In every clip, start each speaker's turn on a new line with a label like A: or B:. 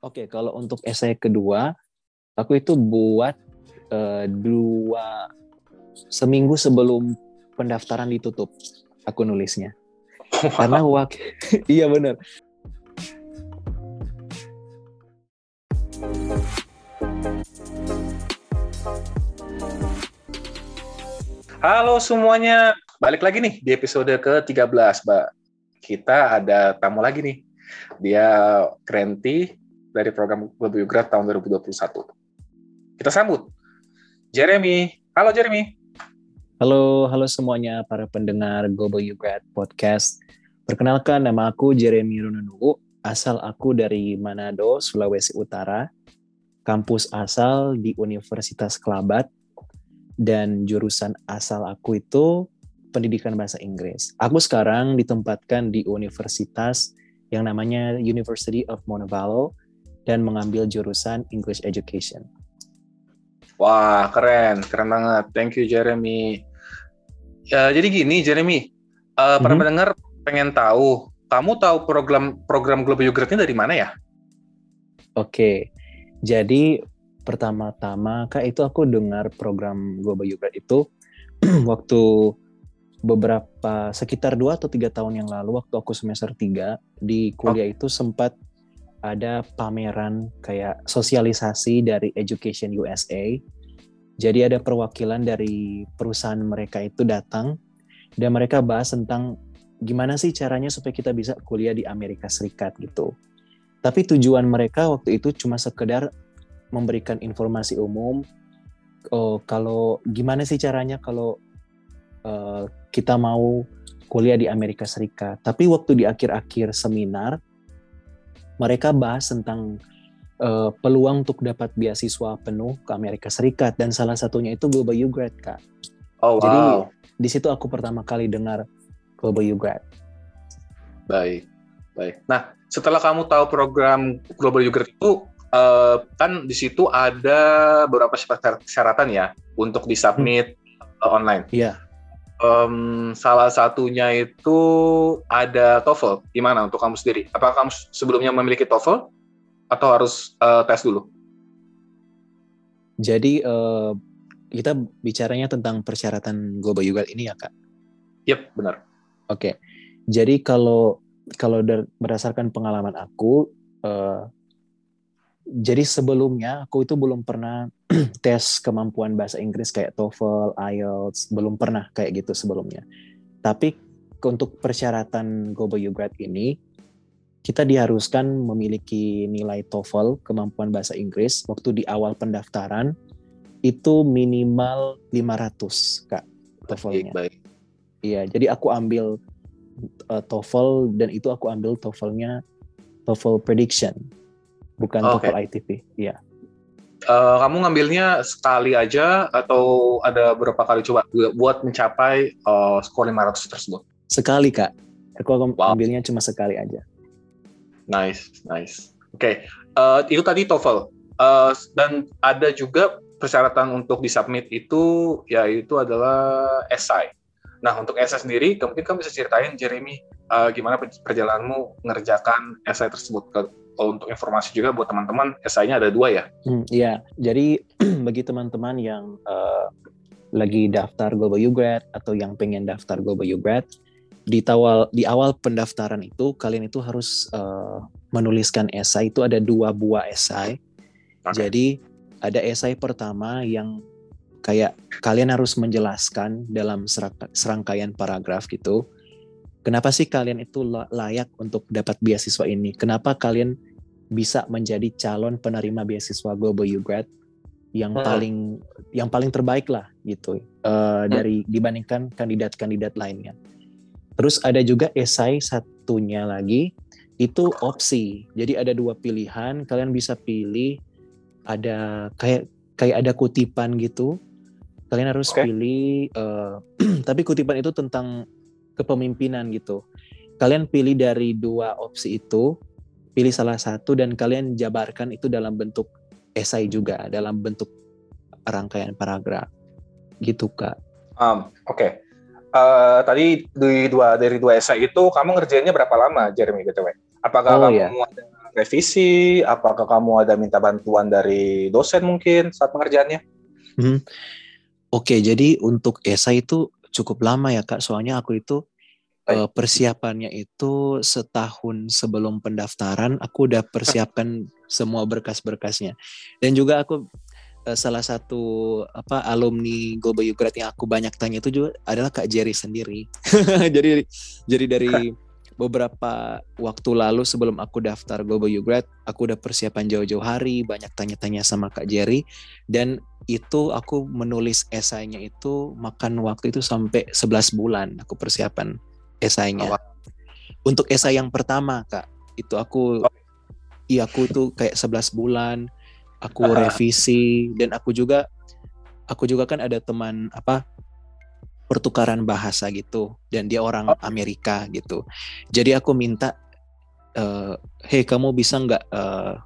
A: Oke, kalau untuk esai kedua, aku itu buat uh, dua seminggu sebelum pendaftaran ditutup. Aku nulisnya. Karena waktu iya benar.
B: Halo semuanya, balik lagi nih di episode ke-13, Mbak. Kita ada tamu lagi nih. Dia Krenti, dari program Global Grad tahun 2021. Kita sambut Jeremy. Halo Jeremy.
A: Halo, halo semuanya para pendengar Global Grad Podcast. Perkenalkan nama aku Jeremy Rununu, asal aku dari Manado, Sulawesi Utara. Kampus asal di Universitas Kelabat dan jurusan asal aku itu pendidikan bahasa Inggris. Aku sekarang ditempatkan di universitas yang namanya University of Montevallo dan mengambil jurusan English Education.
B: Wah, keren, keren banget. Thank you, Jeremy. Ya, jadi gini, Jeremy, uh, mm-hmm. para mhm. pendengar pengen tahu, kamu tahu program program Global You ini dari mana ya?
A: Oke, jadi pertama-tama kak itu aku dengar program Global You itu waktu beberapa sekitar dua atau tiga tahun yang lalu waktu aku semester tiga di kuliah oh. itu sempat ada pameran kayak sosialisasi dari Education USA. Jadi ada perwakilan dari perusahaan mereka itu datang dan mereka bahas tentang gimana sih caranya supaya kita bisa kuliah di Amerika Serikat gitu. Tapi tujuan mereka waktu itu cuma sekedar memberikan informasi umum oh, kalau gimana sih caranya kalau uh, kita mau kuliah di Amerika Serikat. Tapi waktu di akhir-akhir seminar mereka bahas tentang uh, peluang untuk dapat beasiswa penuh ke Amerika Serikat dan salah satunya itu Global U Grad kak.
B: Oh wow.
A: Jadi di situ aku pertama kali dengar Global U Grad.
B: Baik, baik. Nah setelah kamu tahu program Global U Grad itu uh, kan di situ ada beberapa persyaratan ya untuk disubmit hmm. uh, online.
A: Iya
B: um, salah satunya itu ada TOEFL. Gimana untuk kamu sendiri? Apakah kamu sebelumnya memiliki TOEFL atau harus uh, tes dulu?
A: Jadi uh, kita bicaranya tentang persyaratan Global Yugal ini ya kak?
B: Yep, benar.
A: Oke. Okay. Jadi kalau kalau berdasarkan pengalaman aku, uh, jadi sebelumnya aku itu belum pernah tes kemampuan bahasa Inggris kayak TOEFL, IELTS, belum pernah kayak gitu sebelumnya. Tapi untuk persyaratan Global U Grad ini, kita diharuskan memiliki nilai TOEFL kemampuan bahasa Inggris waktu di awal pendaftaran itu minimal 500 kak TOEFL-nya. Iya, jadi aku ambil uh, TOEFL dan itu aku ambil TOEFL-nya TOEFL prediction bukan oh, TOEFL okay. ITP. Iya.
B: Uh, kamu ngambilnya sekali aja atau ada berapa kali coba buat mencapai uh, skor 500 tersebut?
A: Sekali kak. Aku wow. ambilnya cuma sekali aja.
B: Nice, nice. Oke, okay. uh, itu tadi TOEFL. Uh, dan ada juga persyaratan untuk disubmit itu yaitu adalah esai. Nah, untuk esai sendiri, mungkin kamu bisa ceritain Jeremy uh, gimana perjalananmu mengerjakan esai tersebut untuk informasi juga buat teman-teman, esainya ada dua ya?
A: Hmm, iya, jadi bagi teman-teman yang uh, lagi daftar Global UGrad atau yang pengen daftar Global UGrad, di awal di awal pendaftaran itu kalian itu harus uh, menuliskan esai itu ada dua buah esai. Okay. Jadi ada esai pertama yang kayak kalian harus menjelaskan dalam serangkaian paragraf gitu. Kenapa sih kalian itu layak untuk dapat beasiswa ini? Kenapa kalian bisa menjadi calon penerima beasiswa Global U Grad yang hmm. paling yang paling terbaik lah gitu uh, hmm. dari dibandingkan kandidat-kandidat lainnya. Terus ada juga esai satunya lagi itu opsi. Jadi ada dua pilihan, kalian bisa pilih ada kayak kayak ada kutipan gitu. Kalian harus okay. pilih uh, tapi kutipan itu tentang kepemimpinan gitu. Kalian pilih dari dua opsi itu pilih salah satu dan kalian jabarkan itu dalam bentuk esai juga dalam bentuk rangkaian paragraf gitu kak.
B: Um, Oke, okay. uh, eh, tadi dari dua dari dua esai itu kamu ngerjainnya berapa lama Jeremy btw? Apakah oh, kamu iya. ada revisi? Apakah kamu ada minta bantuan dari dosen mungkin saat pengerjaannya?
A: Hmm. Oke, jadi untuk esai itu cukup lama ya kak. Soalnya aku itu uh, persiapannya itu setahun sebelum pendaftaran aku udah persiapkan semua berkas-berkasnya. Dan juga aku uh, salah satu apa alumni Global Grad yang aku banyak tanya itu juga adalah Kak Jerry sendiri. jadi jadi dari beberapa waktu lalu sebelum aku daftar Global Grad, aku udah persiapan jauh-jauh hari, banyak tanya-tanya sama Kak Jerry dan itu aku menulis esainya itu makan waktu itu sampai 11 bulan aku persiapan esainya. Untuk esai yang pertama, Kak, itu aku oh. iya aku tuh kayak 11 bulan aku revisi dan aku juga aku juga kan ada teman apa pertukaran bahasa gitu dan dia orang oh. Amerika gitu jadi aku minta uh, hey kamu bisa nggak uh,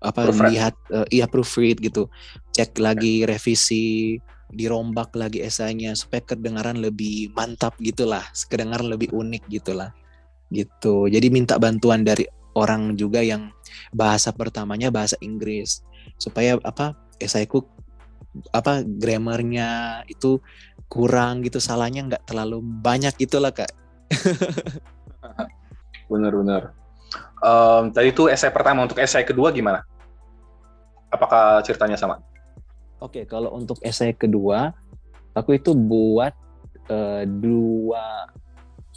A: apa proofread. lihat uh, iya proofread gitu cek lagi revisi dirombak lagi esainya supaya kedengaran lebih mantap gitulah kedengaran lebih unik gitulah. Gitu. Jadi minta bantuan dari orang juga yang bahasa pertamanya bahasa Inggris. Supaya apa esaiku apa grammarnya itu kurang gitu salahnya nggak terlalu banyak gitulah kak.
B: Benar-benar um, tadi itu esai pertama untuk esai kedua gimana? Apakah ceritanya sama
A: oke kalau untuk esai kedua aku itu buat uh, dua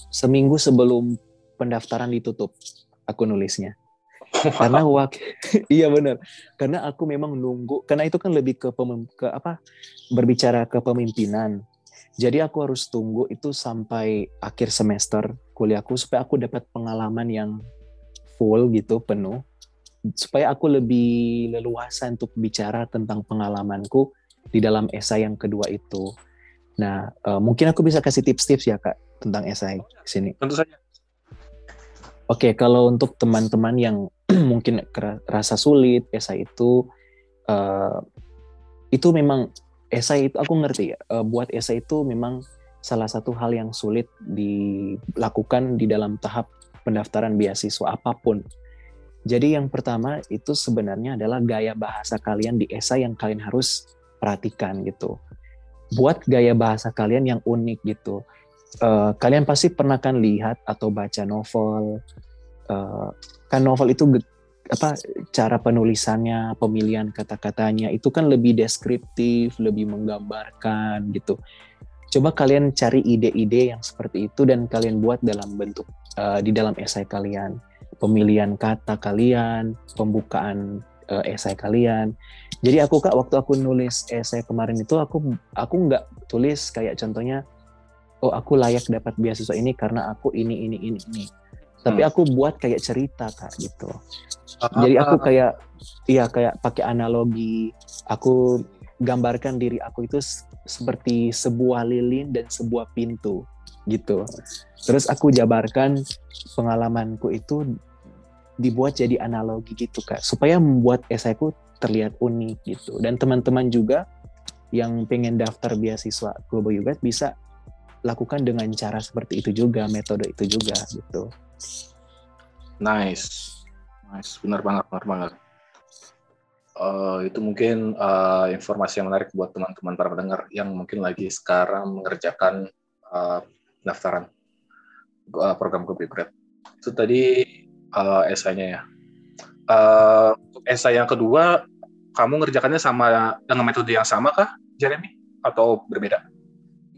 A: seminggu sebelum pendaftaran ditutup aku nulisnya. Karena waktu iya benar karena aku memang nunggu karena itu kan lebih ke pemim, ke apa berbicara ke pemimpinan. Jadi aku harus tunggu itu sampai akhir semester kuliahku supaya aku dapat pengalaman yang full gitu penuh supaya aku lebih leluasa untuk bicara tentang pengalamanku di dalam esai yang kedua itu. Nah, uh, mungkin aku bisa kasih tips-tips ya kak tentang esai sini.
B: Tentu saja.
A: Oke, okay, kalau untuk teman-teman yang mungkin rasa sulit esai itu uh, itu memang esai itu aku ngerti ya uh, buat esai itu memang salah satu hal yang sulit dilakukan di dalam tahap pendaftaran beasiswa apa pun. Jadi yang pertama itu sebenarnya adalah gaya bahasa kalian di esai yang kalian harus perhatikan gitu. Buat gaya bahasa kalian yang unik gitu. Uh, kalian pasti pernah kan lihat atau baca novel uh, kan novel itu apa cara penulisannya, pemilihan kata-katanya itu kan lebih deskriptif, lebih menggambarkan gitu. Coba kalian cari ide-ide yang seperti itu dan kalian buat dalam bentuk uh, di dalam esai kalian, pemilihan kata kalian, pembukaan uh, esai kalian. Jadi aku kak waktu aku nulis esai kemarin itu aku aku nggak tulis kayak contohnya oh aku layak dapat beasiswa ini karena aku ini ini ini ini tapi hmm. aku buat kayak cerita kak gitu uh, jadi aku kayak iya kayak pakai analogi aku gambarkan diri aku itu seperti sebuah lilin dan sebuah pintu gitu. Terus aku jabarkan pengalamanku itu dibuat jadi analogi gitu kak. Supaya membuat esaiku terlihat unik gitu. Dan teman-teman juga yang pengen daftar beasiswa Global Yugat bisa lakukan dengan cara seperti itu juga metode itu juga gitu.
B: Nice, nice, benar banget, benar banget. Uh, itu mungkin uh, informasi yang menarik buat teman-teman para pendengar yang mungkin lagi sekarang mengerjakan uh, pendaftaran uh, program Grad. Itu tadi uh, esainya ya. Uh, esai yang kedua, kamu ngerjakannya sama dengan metode yang sama kah, Jeremy? Atau berbeda?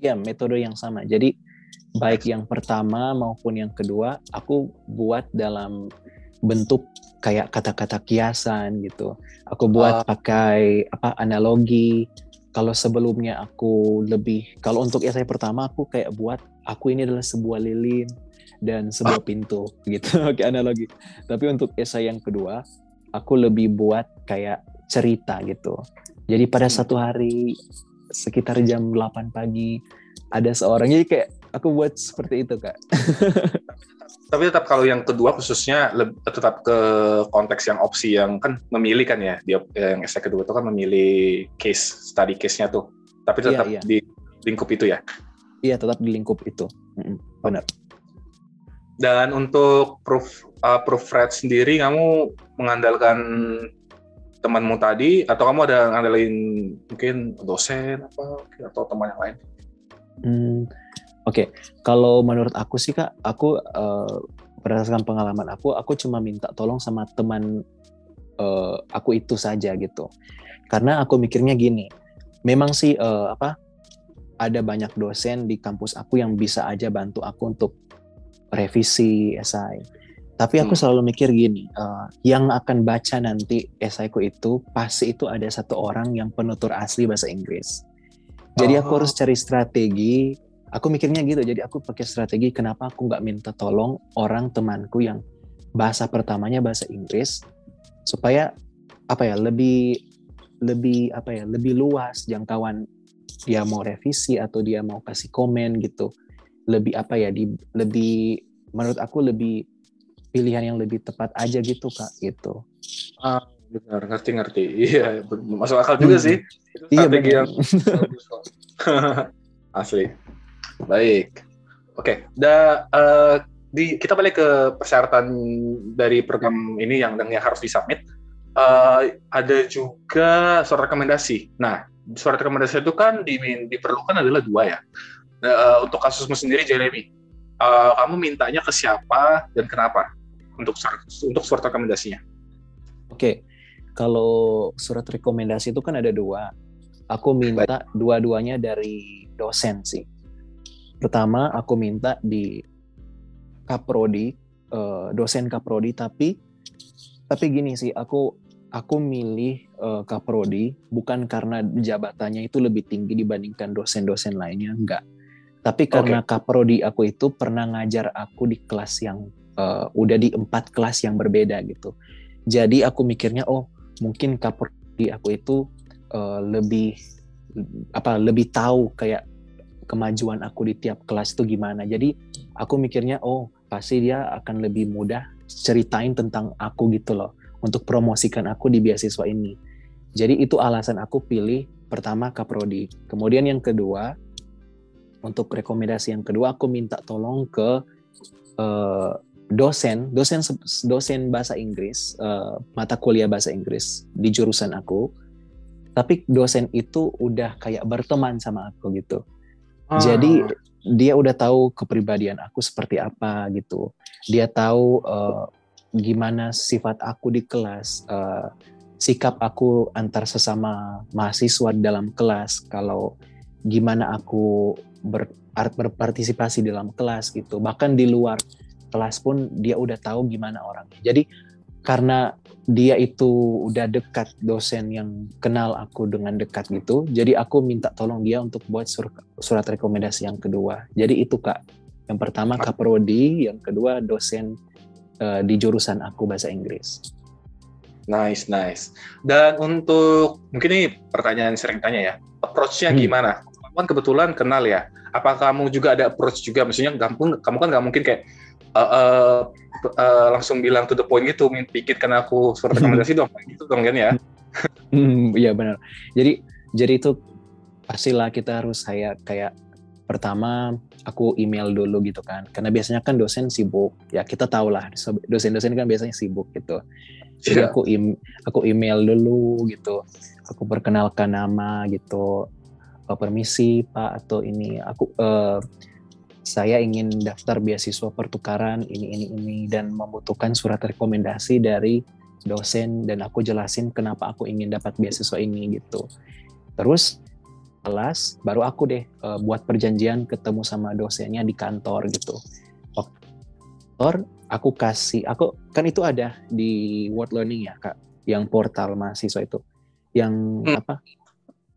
A: Ya, metode yang sama. Jadi baik yang pertama maupun yang kedua aku buat dalam bentuk kayak kata-kata kiasan gitu. Aku buat uh. pakai apa analogi. Kalau sebelumnya aku lebih kalau untuk esai pertama aku kayak buat aku ini adalah sebuah lilin dan sebuah pintu gitu oke analogi. Tapi untuk esai yang kedua aku lebih buat kayak cerita gitu. Jadi pada hmm. satu hari sekitar jam 8 pagi ada seorang jadi kayak aku buat seperti itu kak
B: tapi tetap kalau yang kedua khususnya tetap ke konteks yang opsi yang kan memilih kan ya dia yang esai kedua itu kan memilih case study case-nya tuh tapi iya, tetap iya, iya. di lingkup itu ya
A: iya tetap di lingkup itu benar
B: Dan untuk proof uh, proofread sendiri kamu mengandalkan temanmu tadi atau kamu ada ngandalin mungkin dosen apa atau teman yang lain?
A: Hmm, Oke, okay. kalau menurut aku sih kak, aku uh, berdasarkan pengalaman aku, aku cuma minta tolong sama teman uh, aku itu saja gitu. Karena aku mikirnya gini, memang sih uh, apa ada banyak dosen di kampus aku yang bisa aja bantu aku untuk revisi esai tapi aku hmm. selalu mikir gini, uh, yang akan baca nanti esaiku itu pasti itu ada satu orang yang penutur asli bahasa Inggris. Jadi oh. aku harus cari strategi. Aku mikirnya gitu. Jadi aku pakai strategi. Kenapa aku nggak minta tolong orang temanku yang bahasa pertamanya bahasa Inggris supaya apa ya lebih lebih apa ya lebih luas jangkauan dia mau revisi atau dia mau kasih komen gitu. Lebih apa ya di lebih menurut aku lebih pilihan yang lebih tepat aja gitu kak gitu.
B: Ah benar ngerti ngerti iya masuk akal juga hmm. sih. Itu iya, strategi iya, yang asli. Baik. Oke okay. da uh, di kita balik ke persyaratan dari program ini yang yang harus disubmit. Uh, ada juga surat rekomendasi. Nah surat rekomendasi itu kan di, diperlukan adalah dua ya uh, untuk kasusmu sendiri Jeremy uh, kamu mintanya ke siapa dan kenapa untuk surat, untuk surat rekomendasinya.
A: Oke, okay. kalau surat rekomendasi itu kan ada dua. Aku minta dua-duanya dari dosen sih. Pertama, aku minta di kaprodi, uh, dosen kaprodi, tapi tapi gini sih, aku aku milih uh, kaprodi bukan karena jabatannya itu lebih tinggi dibandingkan dosen-dosen lainnya, enggak. Tapi karena okay. kaprodi aku itu pernah ngajar aku di kelas yang uh, udah di empat kelas yang berbeda gitu. Jadi aku mikirnya oh mungkin Kapolri aku itu uh, lebih apa lebih tahu kayak kemajuan aku di tiap kelas itu gimana. Jadi aku mikirnya oh pasti dia akan lebih mudah ceritain tentang aku gitu loh untuk promosikan aku di beasiswa ini. Jadi itu alasan aku pilih pertama Kaprodi. Kemudian yang kedua untuk rekomendasi yang kedua aku minta tolong ke uh, dosen dosen dosen bahasa Inggris uh, mata kuliah bahasa Inggris di jurusan aku tapi dosen itu udah kayak berteman sama aku gitu ah. jadi dia udah tahu kepribadian aku seperti apa gitu dia tahu uh, gimana sifat aku di kelas uh, sikap aku antar sesama mahasiswa dalam kelas kalau gimana aku ber, berpartisipasi dalam kelas gitu bahkan di luar kelas pun dia udah tahu gimana orangnya. Jadi karena dia itu udah dekat dosen yang kenal aku dengan dekat gitu, jadi aku minta tolong dia untuk buat sur surat rekomendasi yang kedua. Jadi itu kak, yang pertama kaprodi, yang kedua dosen uh, di jurusan aku bahasa Inggris.
B: Nice, nice. Dan untuk mungkin ini pertanyaan sering tanya ya, approach-nya hmm. gimana? Kamu kan kebetulan kenal ya. Apa kamu juga ada approach juga? Maksudnya kamu, kamu kan nggak mungkin kayak uh, uh, uh, langsung bilang to the point gitu, pikirkan aku surat rekomendasi dong, gitu dong kan ya?
A: Hmm, iya benar. Jadi jadi itu pastilah kita harus saya kayak pertama aku email dulu gitu kan. Karena biasanya kan dosen sibuk. Ya kita tahu lah dosen-dosen kan biasanya sibuk gitu. Jadi yeah. aku im aku email dulu gitu. Aku perkenalkan nama gitu. Oh, permisi pak atau ini. Aku uh, saya ingin daftar beasiswa pertukaran ini ini ini dan membutuhkan surat rekomendasi dari dosen. Dan aku jelasin kenapa aku ingin dapat beasiswa ini gitu. Terus kelas baru aku deh uh, buat perjanjian ketemu sama dosennya di kantor gitu. Kantor aku kasih aku kan itu ada di World Learning ya kak yang portal mahasiswa itu yang hmm. apa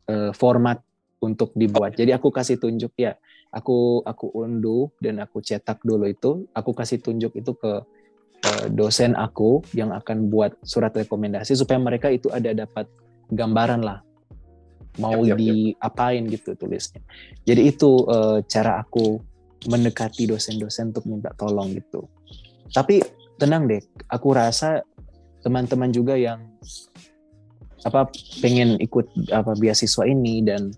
A: uh, format untuk dibuat. Jadi aku kasih tunjuk ya aku aku unduh dan aku cetak dulu itu aku kasih tunjuk itu ke uh, dosen aku yang akan buat surat rekomendasi supaya mereka itu ada dapat gambaran lah mau yep, yep, diapain gitu tulisnya jadi itu uh, cara aku mendekati dosen-dosen untuk minta tolong gitu tapi tenang deh aku rasa teman-teman juga yang apa pengen ikut apa beasiswa ini dan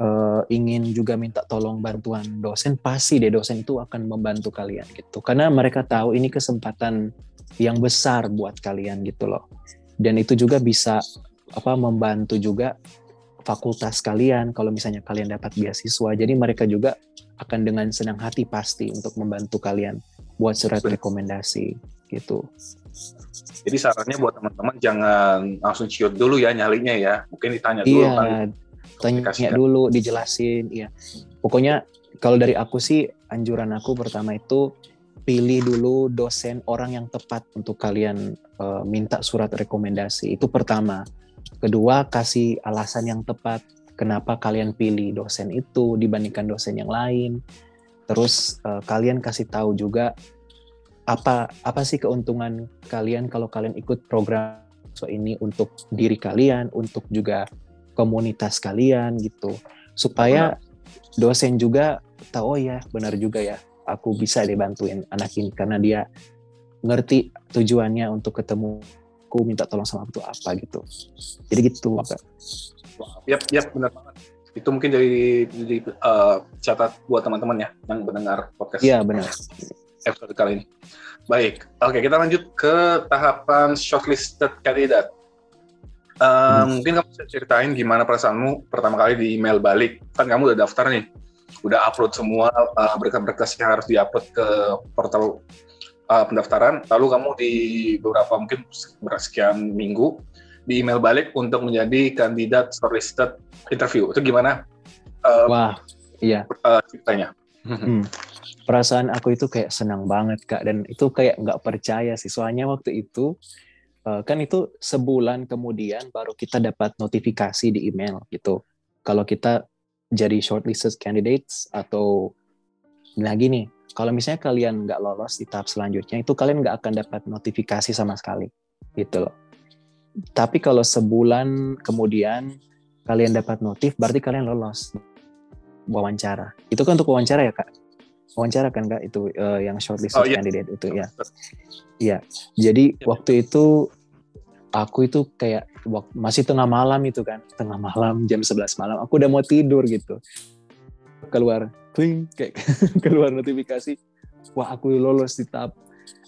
A: uh, ingin juga minta tolong bantuan dosen, pasti deh dosen itu akan membantu kalian gitu. Karena mereka tahu ini kesempatan yang besar buat kalian gitu loh. Dan itu juga bisa apa membantu juga fakultas kalian kalau misalnya kalian dapat beasiswa. Jadi mereka juga akan dengan senang hati pasti untuk membantu kalian buat surat rekomendasi gitu.
B: Jadi sarannya buat teman-teman jangan langsung ciut dulu ya nyalinya ya. Mungkin ditanya dulu
A: iya, kan. Tanya dulu, dijelasin, iya. Pokoknya kalau dari aku sih anjuran aku pertama itu pilih dulu dosen orang yang tepat untuk kalian uh, minta surat rekomendasi. Itu pertama. Kedua, kasih alasan yang tepat kenapa kalian pilih dosen itu dibandingkan dosen yang lain. Terus uh, kalian kasih tahu juga apa apa sih keuntungan kalian kalau kalian ikut program so ini untuk diri kalian, untuk juga komunitas kalian gitu. Supaya dosen juga tahu oh ya, benar juga ya. Aku bisa dibantuin anak ini karena dia ngerti tujuannya untuk ketemu aku minta tolong sama aku tuh apa gitu jadi gitu
B: Kak. Yap, yap, benar banget. Itu mungkin dari, dari uh, catat buat teman-teman ya yang mendengar podcast.
A: Iya benar.
B: Episode kali ini. Baik, oke kita lanjut ke tahapan shortlisted kandidat. Uh, hmm. Mungkin kamu bisa ceritain gimana perasaanmu pertama kali di email balik. Kan kamu udah daftar nih, udah upload semua uh, berkas-berkas yang harus diupload ke portal uh, pendaftaran, lalu kamu di beberapa mungkin sekian minggu di email balik untuk menjadi kandidat shortlisted interview. Itu gimana?
A: Uh, Wah, iya.
B: Uh, ceritanya.
A: Hmm. Perasaan aku itu kayak senang banget kak, dan itu kayak nggak percaya sih. Soalnya waktu itu uh, kan itu sebulan kemudian baru kita dapat notifikasi di email gitu. Kalau kita jadi shortlisted candidates atau nah gini, kalau misalnya kalian nggak lolos di tahap selanjutnya, itu kalian nggak akan dapat notifikasi sama sekali, gitu loh. Tapi kalau sebulan kemudian kalian dapat notif, berarti kalian lolos wawancara. Itu kan untuk wawancara ya kak? Wawancara kan kak itu uh, yang shortlist oh, iya. candidate itu ya. Iya. Jadi ya. waktu itu aku itu kayak masih tengah malam itu kan, tengah malam jam 11 malam, aku udah mau tidur gitu. Keluar kling kayak keluar notifikasi wah aku lolos di tahap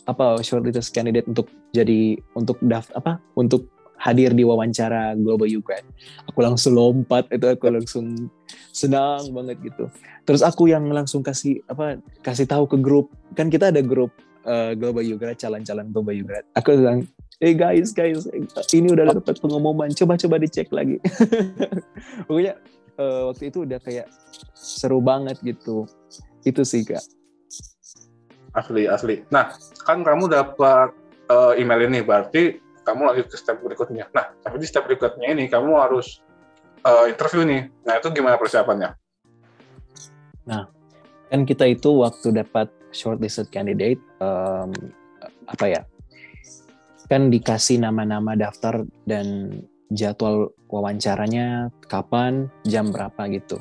A: apa shortlist candidate untuk jadi untuk daftar apa untuk hadir di wawancara Global U Grad. Aku langsung lompat itu aku langsung senang banget gitu. Terus aku yang langsung kasih apa kasih tahu ke grup kan kita ada grup uh, Global U Grad calon-calon Global U Grad. Aku bilang, "Eh hey guys, guys, ini udah dapat pengumuman, coba-coba dicek lagi." Pokoknya uh, waktu itu udah kayak seru banget gitu. Itu sih kak.
B: Asli asli. Nah kan kamu dapat uh, email ini berarti kamu lanjut ke step berikutnya. Nah tapi di step berikutnya ini kamu harus uh, interview nih. Nah itu gimana persiapannya?
A: Nah kan kita itu waktu dapat shortlisted candidate um, apa ya kan dikasih nama-nama daftar dan jadwal wawancaranya kapan, jam berapa gitu.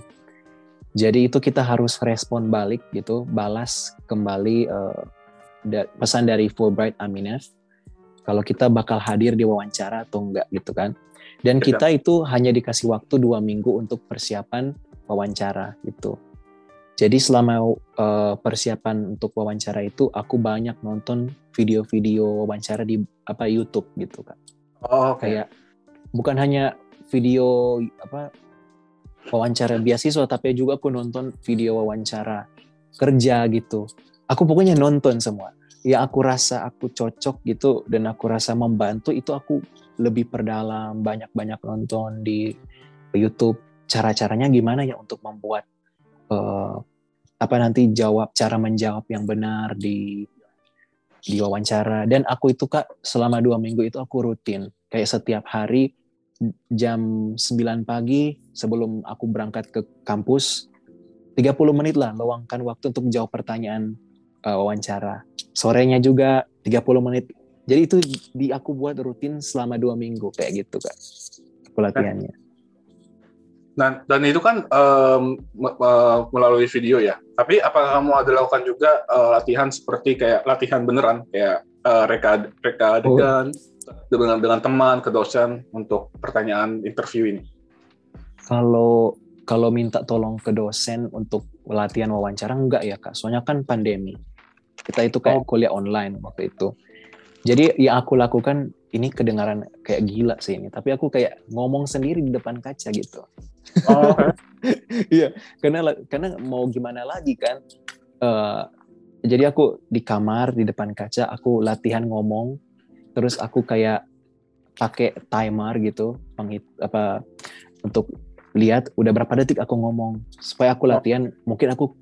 A: Jadi itu kita harus respon balik gitu, balas kembali uh, da pesan dari Fulbright Aminef kalau kita bakal hadir di wawancara atau enggak gitu kan. Dan kita itu hanya dikasih waktu dua minggu untuk persiapan wawancara gitu. Jadi selama uh, persiapan untuk wawancara itu aku banyak nonton video-video wawancara di apa YouTube gitu kan.
B: Oh, okay.
A: Kayak bukan hanya video apa wawancara beasiswa tapi juga aku nonton video wawancara kerja gitu. Aku pokoknya nonton semua. Ya aku rasa aku cocok gitu dan aku rasa membantu itu aku lebih perdalam banyak-banyak nonton di YouTube. Cara-caranya gimana ya untuk membuat uh, apa nanti jawab cara menjawab yang benar di di wawancara. Dan aku itu kak selama dua minggu itu aku rutin. Kayak setiap hari jam 9 pagi sebelum aku berangkat ke kampus. 30 menit lah luangkan waktu untuk menjawab pertanyaan uh, wawancara. Sorenya juga 30 menit. Jadi itu di aku buat rutin selama dua minggu kayak gitu kak. Pelatihannya
B: Nah, dan itu kan um, melalui video ya. Tapi apakah kamu ada lakukan juga uh, latihan seperti kayak latihan beneran, kayak uh, reka reka adegan, oh dengan dengan teman ke dosen untuk pertanyaan interview ini?
A: Kalau kalau minta tolong ke dosen untuk latihan wawancara enggak ya kak. Soalnya kan pandemi. Kita itu kayak oh. kuliah online waktu itu. Jadi yang aku lakukan ini kedengaran kayak gila sih ini. Tapi aku kayak ngomong sendiri di depan kaca gitu. Oh. iya karena karena mau gimana lagi kan? Uh, jadi aku di kamar di depan kaca aku latihan ngomong terus aku kayak pakai timer gitu penghit apa untuk lihat udah berapa detik aku ngomong. Supaya aku oh. latihan mungkin aku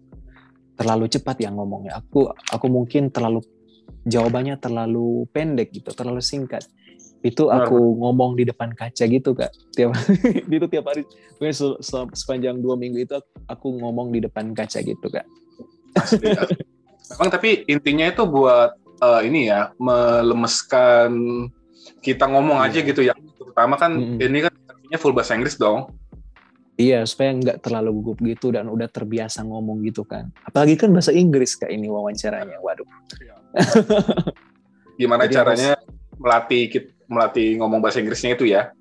A: terlalu cepat ya ngomongnya. Aku aku mungkin terlalu jawabannya terlalu pendek gitu terlalu singkat. Itu aku ngomong di depan kaca gitu kak. Tiap itu tiap hari. Sepanjang dua minggu itu aku ngomong di depan kaca gitu kak.
B: Ya. memang tapi intinya itu buat uh, ini ya melemeskan kita ngomong aja iya. gitu ya. Terutama kan mm -hmm. ini kan artinya full bahasa Inggris dong.
A: Iya, supaya nggak terlalu gugup gitu dan udah terbiasa ngomong gitu kan. Apalagi kan bahasa Inggris kayak ini wawancaranya. Waduh. Iya.
B: Gimana Jadi caranya harus... melatih melatih ngomong bahasa Inggrisnya itu ya?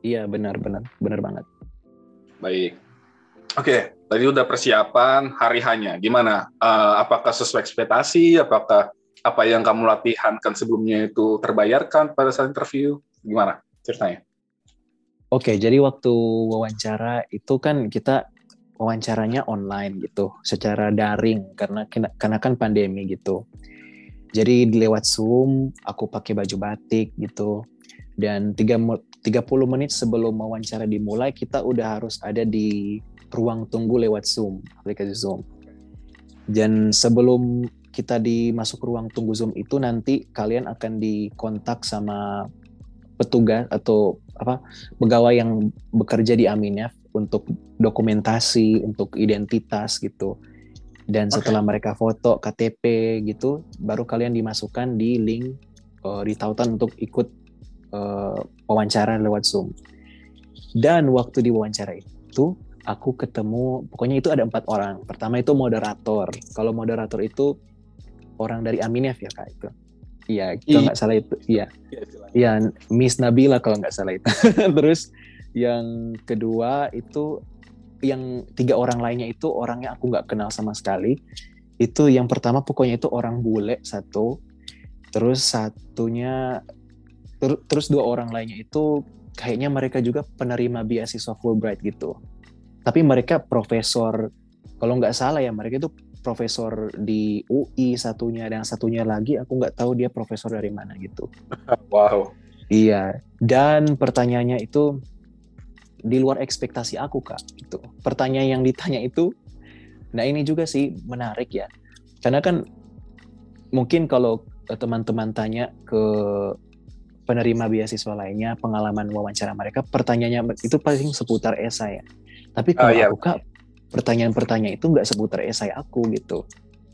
A: Iya, benar benar benar banget.
B: Baik. Oke, tadi udah persiapan hari hanya. Gimana? Uh, apakah sesuai ekspektasi? Apakah apa yang kamu latihankan sebelumnya itu terbayarkan pada saat interview? Gimana ceritanya?
A: Oke, jadi waktu wawancara itu kan kita wawancaranya online gitu, secara daring karena karena kan pandemi gitu. Jadi lewat Zoom, aku pakai baju batik gitu. Dan 30 menit sebelum wawancara dimulai, kita udah harus ada di ruang tunggu lewat Zoom, aplikasi Zoom. Dan sebelum kita dimasuk ruang tunggu Zoom itu nanti kalian akan dikontak sama petugas atau apa pegawai yang bekerja di Aminef untuk dokumentasi, untuk identitas gitu. Dan setelah okay. mereka foto KTP gitu, baru kalian dimasukkan di link uh, di tautan untuk ikut uh, wawancara lewat Zoom. Dan waktu di wawancara itu aku ketemu pokoknya itu ada empat orang. Pertama itu moderator. Kalau moderator itu orang dari Aminef ya kak itu. Iya, kalau nggak salah itu. Iya. Iya, Miss Nabila kalau nggak salah itu. Terus yang kedua itu yang tiga orang lainnya itu orangnya aku nggak kenal sama sekali. Itu yang pertama pokoknya itu orang bule satu. Terus satunya ter, terus dua orang lainnya itu kayaknya mereka juga penerima beasiswa Fulbright gitu. Tapi mereka profesor kalau nggak salah ya mereka itu profesor di UI satunya dan satunya lagi aku nggak tahu dia profesor dari mana gitu.
B: Wow.
A: Iya, dan pertanyaannya itu di luar ekspektasi aku kak. Itu pertanyaan yang ditanya itu, nah ini juga sih menarik ya, karena kan mungkin kalau teman-teman tanya ke penerima beasiswa lainnya pengalaman wawancara mereka, pertanyaannya itu paling seputar esai ya. Tapi kalau uh, iya. aku kak pertanyaan-pertanyaan itu nggak seputar esai aku gitu.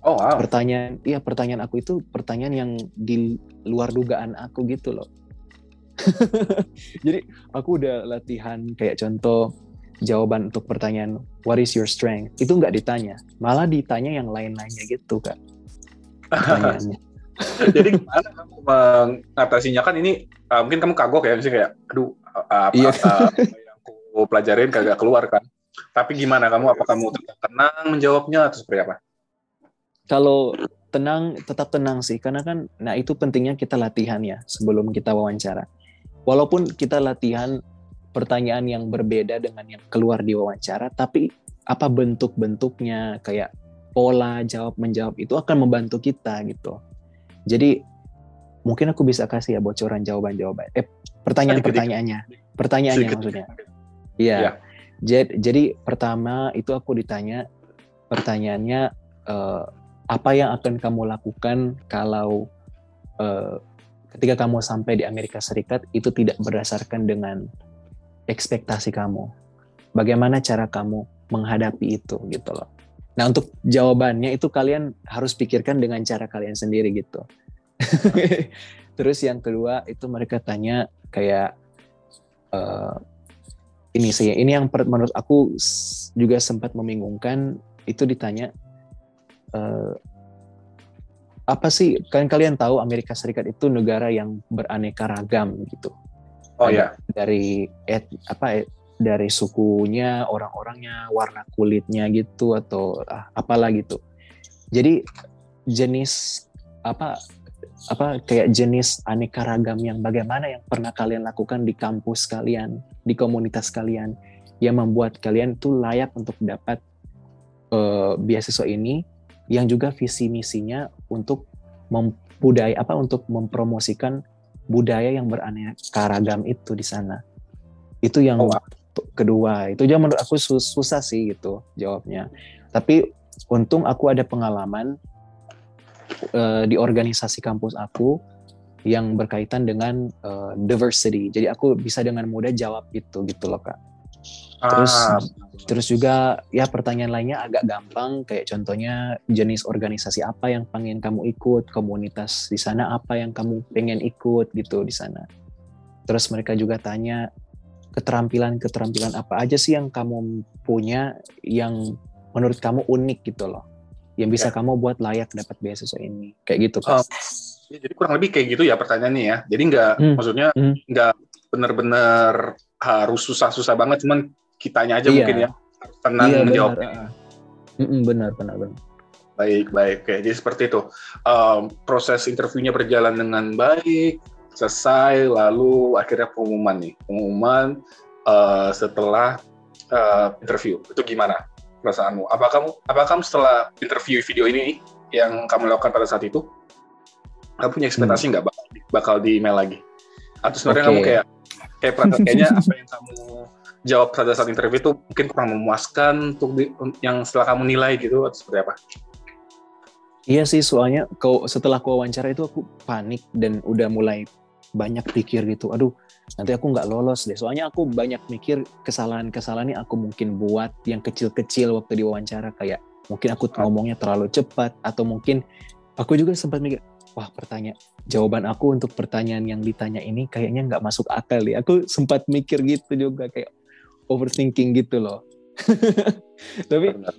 A: Oh wow. Pertanyaan, iya pertanyaan aku itu pertanyaan yang di luar dugaan aku gitu loh. Jadi aku udah latihan kayak contoh jawaban untuk pertanyaan what is your strength itu nggak ditanya, malah ditanya yang lain-lainnya gitu kak.
B: Pertanyaannya. Jadi gimana kamu mengatasinya kan ini uh, mungkin kamu kagok ya, misalnya kayak aduh uh, apa, iya. apa yang aku pelajarin kagak keluar kan. Tapi gimana kamu? Apa kamu tetap tenang menjawabnya atau seperti apa?
A: Kalau tenang, tetap tenang sih. Karena kan, nah itu pentingnya kita latihan ya sebelum kita wawancara. Walaupun kita latihan pertanyaan yang berbeda dengan yang keluar di wawancara, tapi apa bentuk-bentuknya kayak pola jawab menjawab itu akan membantu kita gitu. Jadi mungkin aku bisa kasih ya bocoran jawaban-jawaban. Eh pertanyaan-pertanyaannya. Pertanyaannya maksudnya. Iya. Ya. Jadi, jadi pertama itu aku ditanya pertanyaannya uh, apa yang akan kamu lakukan kalau uh, ketika kamu sampai di Amerika Serikat itu tidak berdasarkan dengan ekspektasi kamu. Bagaimana cara kamu menghadapi itu gitu loh. Nah untuk jawabannya itu kalian harus pikirkan dengan cara kalian sendiri gitu. Terus yang kedua itu mereka tanya kayak uh, ini sih. Ini yang menurut aku juga sempat membingungkan. Itu ditanya uh, apa sih kalian kalian tahu Amerika Serikat itu negara yang beraneka ragam gitu.
B: Oh ya
A: dari et, apa et, dari sukunya, orang-orangnya, warna kulitnya gitu atau ah, apalah gitu. Jadi jenis apa apa kayak jenis aneka ragam yang bagaimana yang pernah kalian lakukan di kampus kalian, di komunitas kalian yang membuat kalian tuh layak untuk dapat uh, beasiswa ini yang juga visi misinya untuk membudaya apa untuk mempromosikan budaya yang beraneka ragam itu di sana. Itu yang oh. kedua. Itu juga menurut aku susah sih gitu jawabnya. Tapi untung aku ada pengalaman uh, di organisasi kampus aku yang berkaitan dengan uh, diversity. Jadi aku bisa dengan mudah jawab itu gitu loh kak. Terus ah. terus juga ya pertanyaan lainnya agak gampang kayak contohnya jenis organisasi apa yang pengen kamu ikut, komunitas di sana apa yang kamu pengen ikut gitu di sana. Terus mereka juga tanya keterampilan-keterampilan apa aja sih yang kamu punya yang menurut kamu unik gitu loh. Yang bisa ya. kamu buat layak dapat beasiswa ini. Kayak gitu kan. Oh,
B: ya, jadi kurang lebih kayak gitu ya pertanyaannya ya. Jadi nggak hmm. maksudnya hmm. nggak benar-benar harus susah-susah banget cuman kitanya aja iya. mungkin ya tenang iya, menjawab. Benar.
A: benar, benar, benar.
B: Baik, baik. Oke, jadi seperti itu. Um, proses interviewnya berjalan dengan baik, selesai, lalu akhirnya pengumuman nih. Pengumuman uh, setelah uh, interview. Itu gimana perasaanmu? Apa kamu, apa kamu setelah interview video ini yang kamu lakukan pada saat itu, kamu punya ekspektasi hmm. nggak hmm. bakal, bakal di email lagi? Atau sebenarnya okay. kamu kayak kayak kayaknya apa yang kamu jawab pada saat interview itu mungkin kurang memuaskan untuk di, yang setelah kamu nilai gitu atau seperti apa?
A: Iya sih soalnya kau setelah kau wawancara itu aku panik dan udah mulai banyak pikir gitu. Aduh nanti aku nggak lolos deh. Soalnya aku banyak mikir kesalahan-kesalahan yang aku mungkin buat yang kecil-kecil waktu diwawancara kayak mungkin aku ngomongnya terlalu cepat atau mungkin aku juga sempat mikir wah pertanyaan jawaban aku untuk pertanyaan yang ditanya ini kayaknya nggak masuk akal ya. Aku sempat mikir gitu juga kayak overthinking gitu loh. tapi Benar.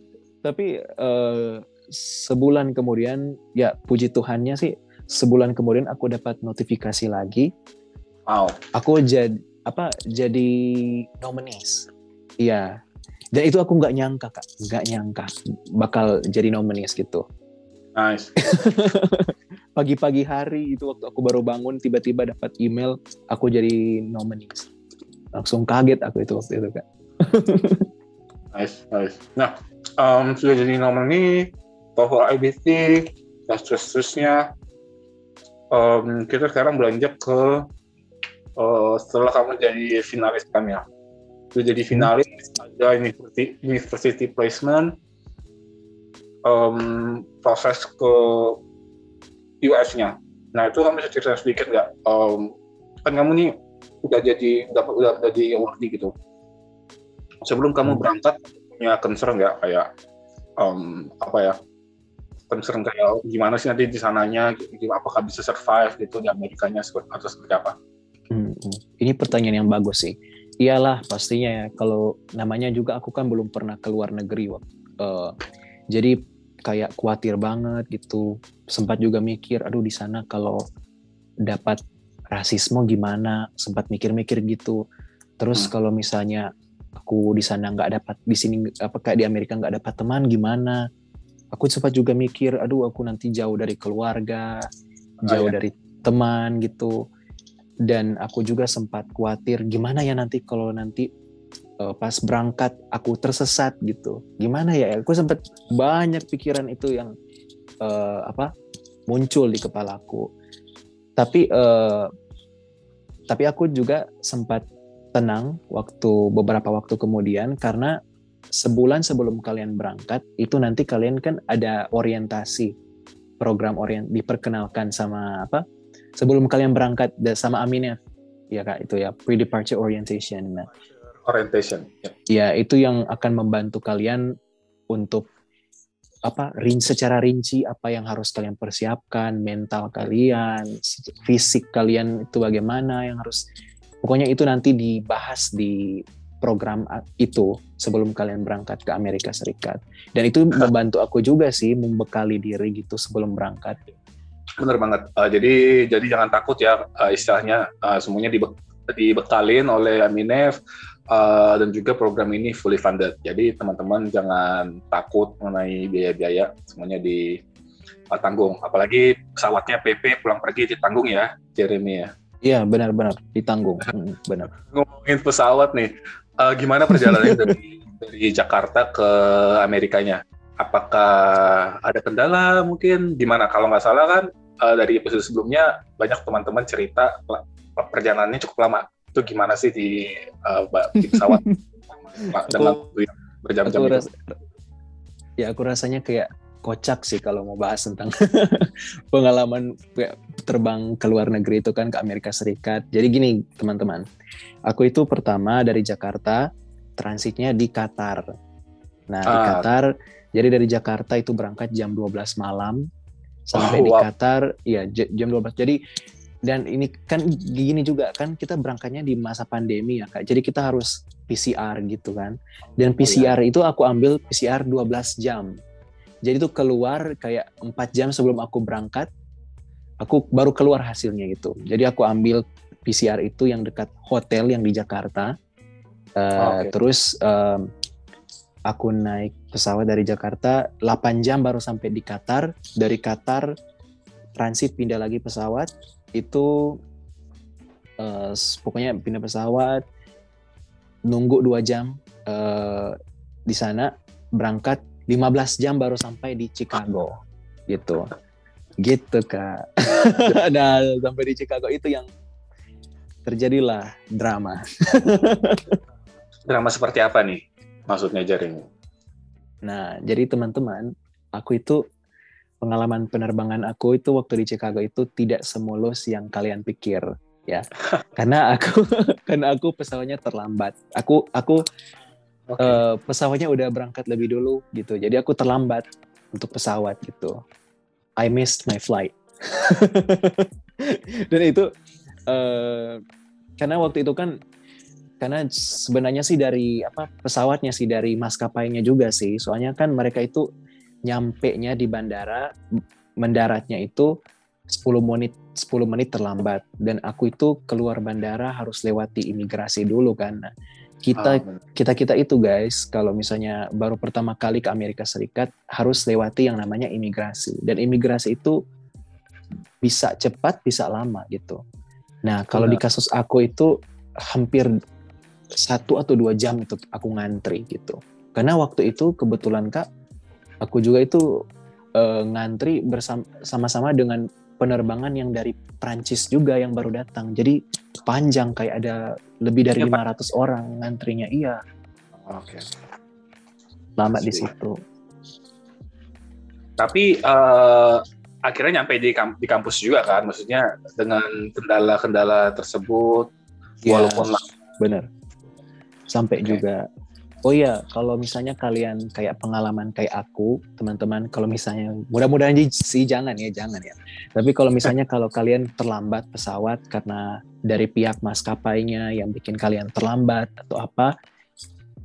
A: tapi uh, sebulan kemudian ya puji Tuhannya sih sebulan kemudian aku dapat notifikasi lagi. Wow. Aku jadi apa jadi nominees. Iya. Dan itu aku nggak nyangka kak, nggak nyangka bakal jadi nominees gitu.
B: Nice.
A: Pagi-pagi hari itu waktu aku baru bangun tiba-tiba dapat email aku jadi nominees langsung kaget aku itu waktu itu kak
B: nice nice nah um, sudah jadi nomor ini TOEFL IBT dan terus-terusnya um, kita sekarang beranjak ke uh, setelah kamu jadi finalis kan ya? Sudah jadi finalis ada university, university placement um, proses ke US-nya nah itu kamu bisa cerita sedikit nggak? Um, kan kamu nih udah jadi udah udah jadi awardee gitu. Sebelum kamu hmm. berangkat punya concern nggak? Kayak um, apa ya? Concern kayak gimana sih nanti di sananya? Apakah bisa survive gitu di Amerikanya atau seperti apa?
A: Ini pertanyaan yang bagus sih. Iyalah pastinya ya kalau namanya juga aku kan belum pernah keluar negeri uh, jadi kayak khawatir banget gitu. Sempat juga mikir, aduh di sana kalau dapat rasisme gimana sempat mikir-mikir gitu terus hmm. kalau misalnya aku di sana nggak dapat di sini apa kayak di Amerika nggak dapat teman gimana aku sempat juga mikir aduh aku nanti jauh dari keluarga oh, jauh ya. dari teman gitu dan aku juga sempat khawatir gimana ya nanti kalau nanti uh, pas berangkat aku tersesat gitu. Gimana ya aku sempat banyak pikiran itu yang uh, apa muncul di kepalaku tapi uh, tapi aku juga sempat tenang waktu beberapa waktu kemudian karena sebulan sebelum kalian berangkat itu nanti kalian kan ada orientasi program orient diperkenalkan sama apa sebelum kalian berangkat sama Aminet ya kak itu ya pre departure orientation nah
B: orientation
A: ya. ya itu yang akan membantu kalian untuk apa rin secara rinci apa yang harus kalian persiapkan mental kalian fisik kalian itu bagaimana yang harus pokoknya itu nanti dibahas di program itu sebelum kalian berangkat ke Amerika Serikat. Dan itu membantu aku juga sih membekali diri gitu sebelum berangkat
B: bener banget uh, jadi jadi jangan takut ya uh, istilahnya uh, semuanya dibe dibekalin oleh Aminef uh, dan juga program ini fully funded. Jadi teman-teman jangan takut mengenai biaya-biaya, semuanya ditanggung. Apalagi pesawatnya PP pulang pergi ditanggung ya, Jeremy ya.
A: Iya benar-benar ditanggung, hmm, benar.
B: Ngomongin pesawat nih, uh, gimana perjalanannya dari dari Jakarta ke Amerikanya? Apakah ada kendala mungkin? Gimana? Kalau nggak salah kan uh, dari episode sebelumnya banyak teman-teman cerita perjalanannya cukup lama itu gimana sih di, uh, di pesawat dengan berjam-jam
A: itu? Ras, ya aku rasanya kayak kocak sih kalau mau bahas tentang pengalaman terbang ke luar negeri itu kan ke Amerika Serikat. Jadi gini teman-teman, aku itu pertama dari Jakarta transitnya di Qatar. Nah ah. di Qatar, jadi dari Jakarta itu berangkat jam 12 malam sampai oh, di Qatar, ya jam 12. Jadi dan ini kan gini juga kan kita berangkatnya di masa pandemi ya kak jadi kita harus PCR gitu kan dan PCR oh, iya. itu aku ambil PCR 12 jam jadi itu keluar kayak empat jam sebelum aku berangkat aku baru keluar hasilnya gitu jadi aku ambil PCR itu yang dekat hotel yang di Jakarta uh, oh, okay. terus um, aku naik pesawat dari Jakarta 8 jam baru sampai di Qatar. Dari Qatar transit pindah lagi pesawat. Itu uh, pokoknya pindah pesawat nunggu dua jam uh, di sana berangkat 15 jam baru sampai di Chicago. Gitu. Gitu kak. Nah sampai di Chicago. Itu yang terjadilah drama.
B: Drama seperti apa nih maksudnya jaring.
A: Nah jadi teman-teman aku itu pengalaman penerbangan aku itu waktu di Chicago itu tidak semulus yang kalian pikir ya. Karena aku karena aku pesawatnya terlambat. Aku aku okay. uh, eh, pesawatnya udah berangkat lebih dulu gitu. Jadi aku terlambat untuk pesawat gitu. I missed my flight. Dan itu uh, karena waktu itu kan karena sebenarnya sih dari apa pesawatnya sih dari maskapainya juga sih. Soalnya kan mereka itu nyampe nya di bandara mendaratnya itu 10 menit 10 menit terlambat. Dan aku itu keluar bandara harus lewati imigrasi dulu kan. Nah, kita oh, kita kita itu guys kalau misalnya baru pertama kali ke Amerika Serikat harus lewati yang namanya imigrasi. Dan imigrasi itu bisa cepat bisa lama gitu. Nah kalau di kasus aku itu hampir satu atau dua jam itu aku ngantri gitu. Karena waktu itu kebetulan kak aku juga itu uh, ngantri bersama-sama dengan penerbangan yang dari Prancis juga yang baru datang. Jadi panjang kayak ada lebih dari ya, 500 Pak. orang ngantrinya. Iya.
B: Oke. Okay.
A: Lama di situ.
B: Tapi uh, akhirnya nyampe di, kamp di kampus juga kan, maksudnya dengan kendala-kendala tersebut, ya, walaupun lah.
A: Sampai okay. juga Oh iya, kalau misalnya kalian kayak pengalaman kayak aku, teman-teman, kalau misalnya mudah-mudahan sih jangan ya, jangan ya. Tapi kalau misalnya kalau kalian terlambat pesawat karena dari pihak maskapainya yang bikin kalian terlambat atau apa,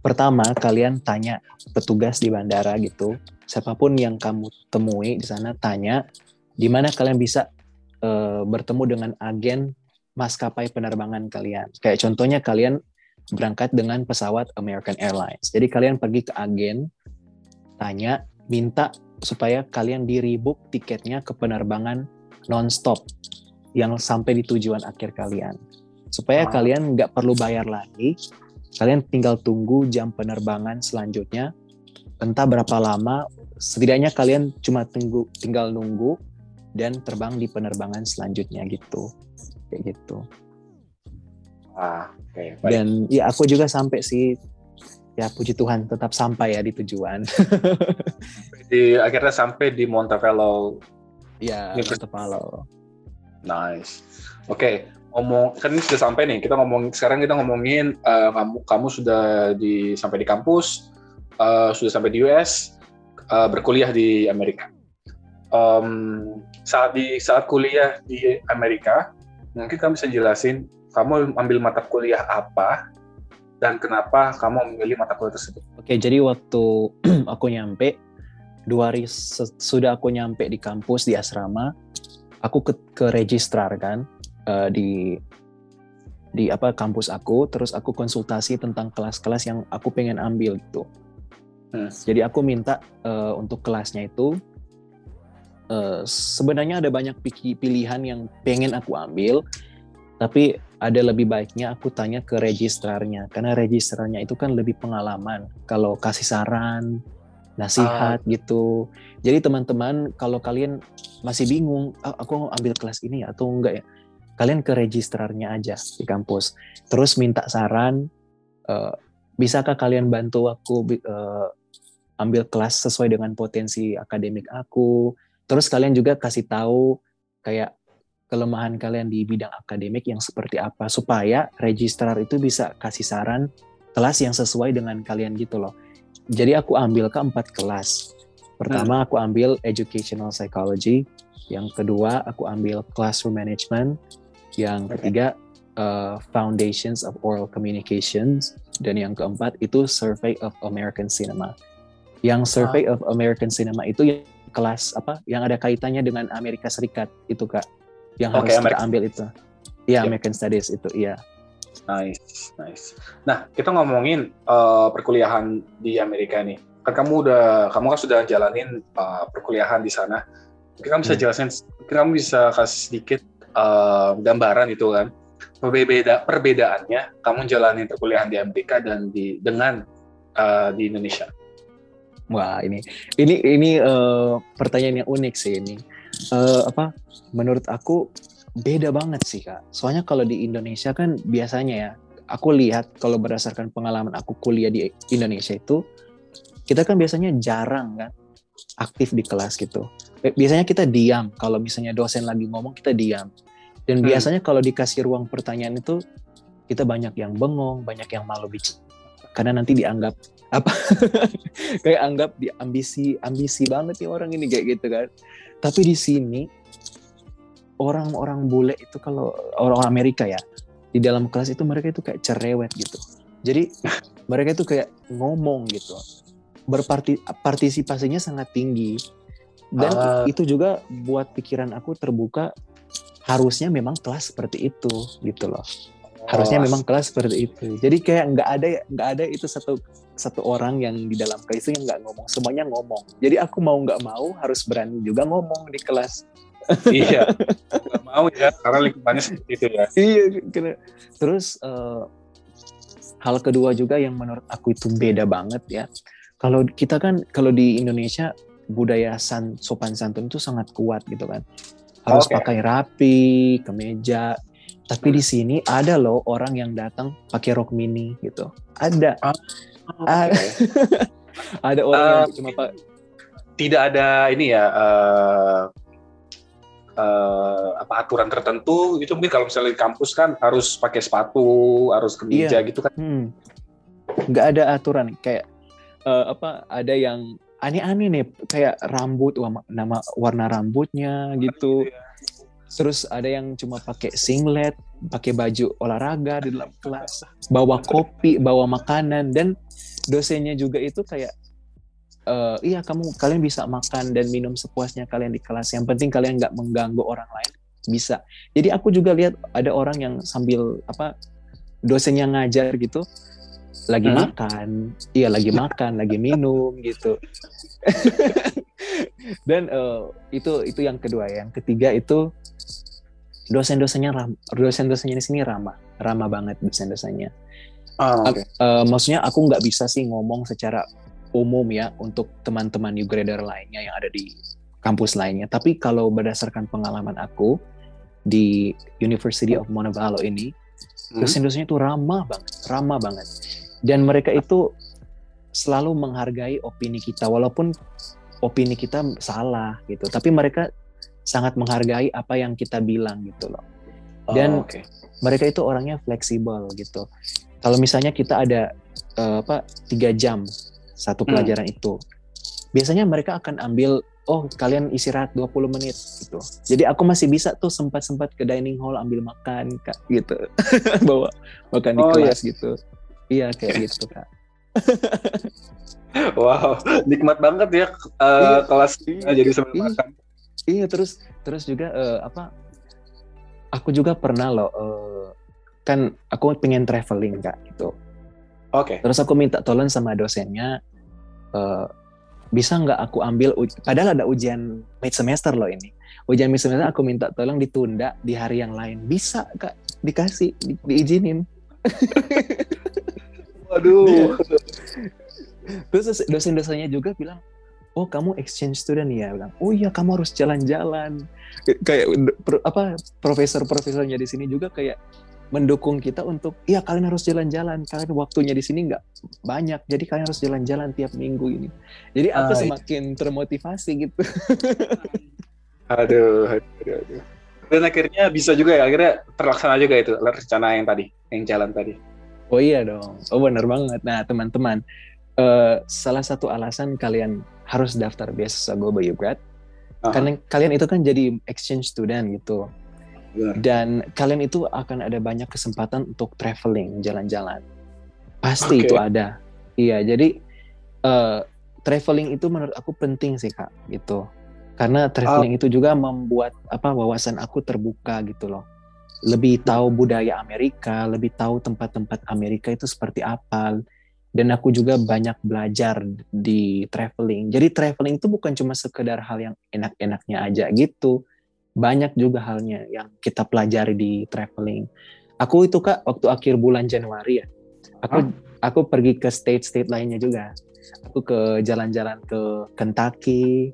A: pertama kalian tanya petugas di bandara gitu, siapa pun yang kamu temui di sana tanya di mana kalian bisa uh, bertemu dengan agen maskapai penerbangan kalian. Kayak contohnya kalian berangkat dengan pesawat American Airlines. Jadi kalian pergi ke agen, tanya, minta supaya kalian di rebook tiketnya ke penerbangan non-stop yang sampai di tujuan akhir kalian. Supaya wow. kalian nggak perlu bayar lagi, kalian tinggal tunggu jam penerbangan selanjutnya. Entah berapa lama, setidaknya kalian cuma tunggu, tinggal nunggu dan terbang di penerbangan selanjutnya gitu. Kayak gitu.
B: Ah,
A: okay, Dan ya aku juga sampai sih ya puji Tuhan tetap sampai ya di tujuan.
B: di akhirnya sampai di Montevallo.
A: Ya, Montevallo.
B: Nice. Oke, okay, ngomong kan ini sudah sampai nih. Kita ngomong sekarang kita ngomongin uh, kamu kamu sudah di sampai di kampus, uh, sudah sampai di US, uh, berkuliah di Amerika. Um, saat di saat kuliah di Amerika, mungkin kamu bisa jelasin kamu ambil mata kuliah apa dan kenapa kamu memilih mata kuliah tersebut?
A: Oke, jadi waktu aku nyampe dua hari sudah aku nyampe di kampus di asrama, aku ke, ke registrar kan uh, di di apa kampus aku terus aku konsultasi tentang kelas-kelas yang aku pengen ambil gitu hmm. jadi aku minta uh, untuk kelasnya itu uh, sebenarnya ada banyak pilihan yang pengen aku ambil tapi ada lebih baiknya aku tanya ke registrarnya karena registrarnya itu kan lebih pengalaman. Kalau kasih saran nasihat uh. gitu. Jadi teman-teman kalau kalian masih bingung oh, aku ambil kelas ini atau enggak ya? Kalian ke registrarnya aja di kampus. Terus minta saran uh, bisakah kalian bantu aku uh, ambil kelas sesuai dengan potensi akademik aku? Terus kalian juga kasih tahu kayak kelemahan kalian di bidang akademik yang seperti apa supaya registrar itu bisa kasih saran kelas yang sesuai dengan kalian gitu loh. Jadi aku ambil ke empat kelas. Pertama hmm. aku ambil educational psychology. Yang kedua aku ambil classroom management. Yang ketiga uh, Foundations of Oral Communications. Dan yang keempat itu Survey of American Cinema. Yang Survey of American Cinema itu yang kelas apa yang ada kaitannya dengan Amerika Serikat itu kak yang okay, harus kita ambil itu. Iya American Studies itu iya.
B: Nice, nice. Nah kita ngomongin uh, perkuliahan di Amerika nih. Kan kamu udah kamu kan sudah jalanin uh, perkuliahan di sana. Mungkin kamu bisa hmm. jelasin, mungkin kamu bisa kasih sedikit uh, gambaran itu kan perbeda perbedaannya kamu jalani perkuliahan di Amerika dan di dengan uh, di Indonesia.
A: Wah ini ini ini uh, pertanyaan yang unik sih ini uh, apa menurut aku beda banget sih kak. Soalnya kalau di Indonesia kan biasanya ya aku lihat kalau berdasarkan pengalaman aku kuliah di Indonesia itu kita kan biasanya jarang kan aktif di kelas gitu. Biasanya kita diam kalau misalnya dosen lagi ngomong kita diam. Dan hmm. biasanya kalau dikasih ruang pertanyaan itu kita banyak yang bengong, banyak yang malu bicara karena nanti dianggap apa kayak anggap di ambisi ambisi banget nih orang ini kayak gitu kan. Tapi di sini orang-orang bule itu kalau orang Amerika ya di dalam kelas itu mereka itu kayak cerewet gitu. Jadi mereka itu kayak ngomong gitu berpartisipasinya sangat tinggi dan uh. itu juga buat pikiran aku terbuka harusnya memang kelas seperti itu gitu loh harusnya memang kelas seperti itu. Jadi kayak nggak ada nggak ada itu satu satu orang yang di dalam kelas itu yang nggak ngomong. Semuanya ngomong. Jadi aku mau nggak mau harus berani juga ngomong di kelas.
B: Iya. Nggak mau ya karena lingkungannya seperti itu ya.
A: Iya terus uh, hal kedua juga yang menurut aku itu beda banget ya. Kalau kita kan kalau di Indonesia budaya san, sopan santun itu sangat kuat gitu kan. Harus okay. pakai rapi, kemeja. Tapi hmm. di sini ada loh orang yang datang pakai rok mini gitu. Ada. Oh, okay. ada orang uh, yang cuma pak
B: tidak ada ini ya uh, uh, apa aturan tertentu itu mungkin kalau misalnya di kampus kan harus pakai sepatu harus kemeja iya. gitu kan hmm.
A: nggak ada aturan kayak uh, apa ada yang aneh-aneh nih kayak rambut nama warna rambutnya gitu. Iya. Terus ada yang cuma pakai singlet, pakai baju olahraga di dalam kelas, bawa kopi, bawa makanan dan dosennya juga itu kayak uh, iya kamu kalian bisa makan dan minum sepuasnya kalian di kelas. Yang penting kalian nggak mengganggu orang lain bisa. Jadi aku juga lihat ada orang yang sambil apa dosennya ngajar gitu lagi hmm? makan, iya lagi makan, lagi minum gitu. Dan uh, itu itu yang kedua, yang ketiga itu dosen-dosennya dosen-dosennya di sini ramah, ramah banget dosen-dosennya. Oh, okay. uh, maksudnya aku nggak bisa sih ngomong secara umum ya untuk teman-teman new grader lainnya yang ada di kampus lainnya. Tapi kalau berdasarkan pengalaman aku di University of Montevallo ini, hmm? dosen-dosennya itu ramah banget, ramah banget dan mereka itu selalu menghargai opini kita walaupun opini kita salah gitu tapi mereka sangat menghargai apa yang kita bilang gitu loh dan oh, okay. mereka itu orangnya fleksibel gitu kalau misalnya kita ada uh, apa tiga jam satu hmm. pelajaran hmm. itu biasanya mereka akan ambil oh kalian istirahat 20 menit gitu. Jadi aku masih bisa tuh sempat-sempat ke dining hall ambil makan kak gitu. Bawa makan di oh, kelas iya. gitu. Iya kayak gitu kak.
B: wow, nikmat banget ya uh, iya, kelas iya, jadi sambil
A: iya,
B: makan.
A: Iya terus terus juga uh, apa? Aku juga pernah loh uh, kan aku pengen traveling kak gitu.
B: Oke. Okay.
A: Terus aku minta tolong sama dosennya, uh, bisa nggak aku ambil, padahal ada ujian mid semester loh ini. Ujian mid semester aku minta tolong ditunda di hari yang lain. Bisa kak, dikasih, di, diizinin.
B: Waduh.
A: Terus dosen-dosennya juga bilang, oh kamu exchange student ya? Bilang oh iya kamu harus jalan-jalan. Kayak apa profesor-profesornya di sini juga kayak mendukung kita untuk iya kalian harus jalan-jalan. Kalian waktunya di sini nggak banyak jadi kalian harus jalan-jalan tiap minggu ini. Jadi aku uh, semakin termotivasi gitu.
B: Aduh, aduh aduh. Dan akhirnya bisa juga ya akhirnya terlaksana juga itu rencana yang tadi yang jalan tadi.
A: Oh iya dong. Oh benar banget. Nah teman-teman uh, salah satu alasan kalian harus daftar beasiswa Global You Grad uh -huh. karena kalian itu kan jadi exchange student gitu dan kalian itu akan ada banyak kesempatan untuk traveling, jalan-jalan. Pasti okay. itu ada. Iya, jadi uh, traveling itu menurut aku penting sih kak, gitu. Karena traveling uh. itu juga membuat apa wawasan aku terbuka gitu loh. Lebih tahu budaya Amerika, lebih tahu tempat-tempat Amerika itu seperti apa. Dan aku juga banyak belajar di traveling. Jadi traveling itu bukan cuma sekedar hal yang enak-enaknya aja gitu banyak juga halnya yang kita pelajari di traveling. Aku itu kak waktu akhir bulan Januari ya, aku huh? aku pergi ke state-state lainnya juga. Aku ke jalan-jalan ke Kentucky,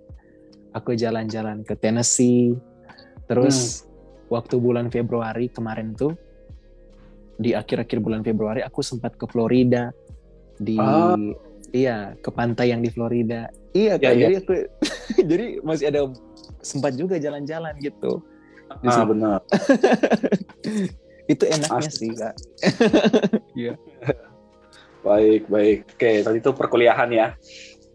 A: aku jalan-jalan ke Tennessee, terus hmm. waktu bulan Februari kemarin tuh di akhir-akhir bulan Februari aku sempat ke Florida di oh. iya ke pantai yang di Florida. Iya kak, ya, jadi aku jadi masih ada sempat juga jalan-jalan gitu.
B: Ah benar.
A: itu enaknya Asli. sih kak. Iya.
B: baik baik. Oke tadi itu perkuliahan ya.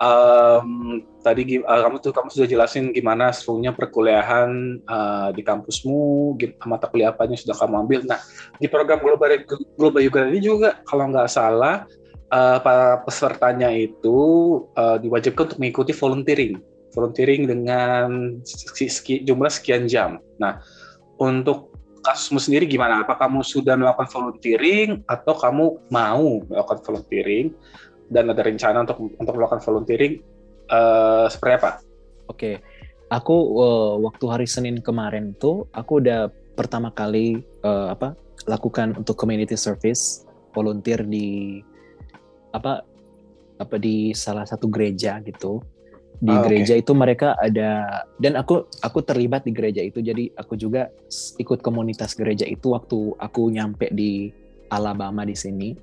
B: Um, tadi uh, kamu tuh kamu sudah jelasin gimana serunya perkuliahan uh, di kampusmu, mata kuliah apa yang sudah kamu ambil. Nah di program global global juga ini juga kalau nggak salah uh, para pesertanya itu uh, diwajibkan untuk mengikuti volunteering volunteering dengan jumlah sekian jam. Nah, untuk kasusmu sendiri gimana? Apa kamu sudah melakukan volunteering atau kamu mau melakukan volunteering dan ada rencana untuk untuk melakukan volunteering uh, seperti apa?
A: Oke, aku uh, waktu hari Senin kemarin tuh aku udah pertama kali uh, apa lakukan untuk community service volunteer di apa apa di salah satu gereja gitu. Di ah, gereja okay. itu mereka ada dan aku aku terlibat di gereja itu. Jadi aku juga ikut komunitas gereja itu waktu aku nyampe di Alabama di sini.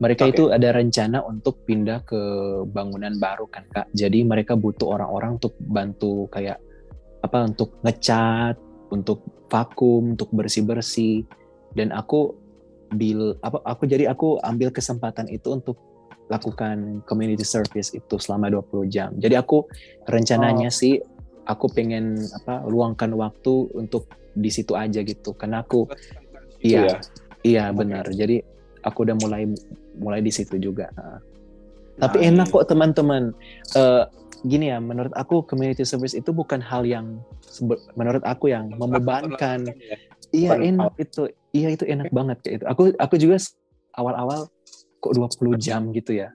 A: Mereka okay. itu ada rencana untuk pindah ke bangunan baru kan kak. Jadi mereka butuh orang-orang untuk bantu kayak apa untuk ngecat untuk vakum untuk bersih bersih dan aku bil apa aku jadi aku ambil kesempatan itu untuk lakukan community service itu selama 20 jam. Jadi aku rencananya oh. sih aku pengen apa luangkan waktu untuk di situ aja gitu. Karena aku iya ya? iya benar. Okay. Jadi aku udah mulai mulai di situ juga. Nah. Tapi enak kok teman-teman. Uh, gini ya, menurut aku community service itu bukan hal yang menurut aku yang membebankan. Ya. Iya enak itu. Iya itu enak banget kayak itu. Aku aku juga awal-awal kok 20 jam gitu ya?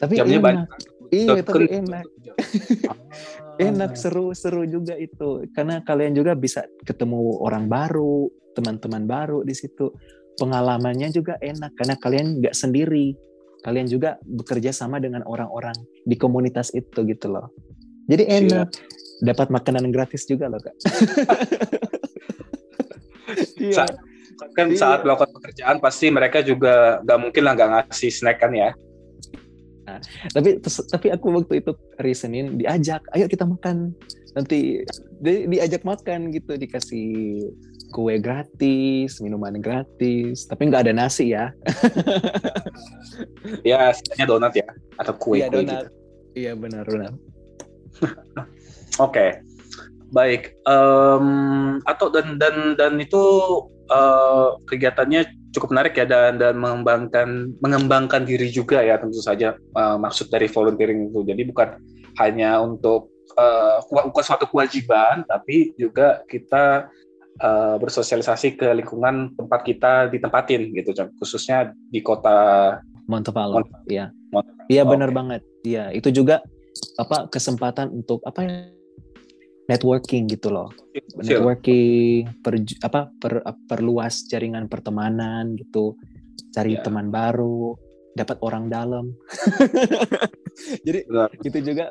A: Tapi Jamnya enak. banyak. iya tapi enak. enak seru-seru juga itu. Karena kalian juga bisa ketemu orang baru teman-teman baru di situ. Pengalamannya juga enak karena kalian nggak sendiri. Kalian juga bekerja sama dengan orang-orang di komunitas itu gitu loh. Jadi enak. Dapat makanan gratis juga loh kak.
B: Iya kan iya. saat melakukan pekerjaan pasti mereka juga nggak mungkin lah nggak ngasih snack kan ya
A: nah, tapi tapi aku waktu itu hari Senin diajak ayo kita makan nanti di, diajak makan gitu dikasih kue gratis minuman gratis tapi nggak ada nasi ya
B: ya setidaknya donat ya atau kue,
A: iya, donat. gitu iya benar benar
B: oke okay. baik um, atau dan dan dan itu uh, kegiatannya cukup menarik ya dan dan mengembangkan mengembangkan diri juga ya tentu saja uh, maksud dari volunteering itu jadi bukan hanya untuk uh, bukan suatu kewajiban tapi juga kita uh, bersosialisasi ke lingkungan tempat kita ditempatin gitu, khususnya di kota
A: Montepalo. Iya. Iya benar okay. banget. Iya, itu juga apa kesempatan untuk apa ya networking gitu loh. Networking per apa per, perluas jaringan pertemanan gitu. Cari yeah. teman baru, dapat orang dalam. Jadi Benar. itu juga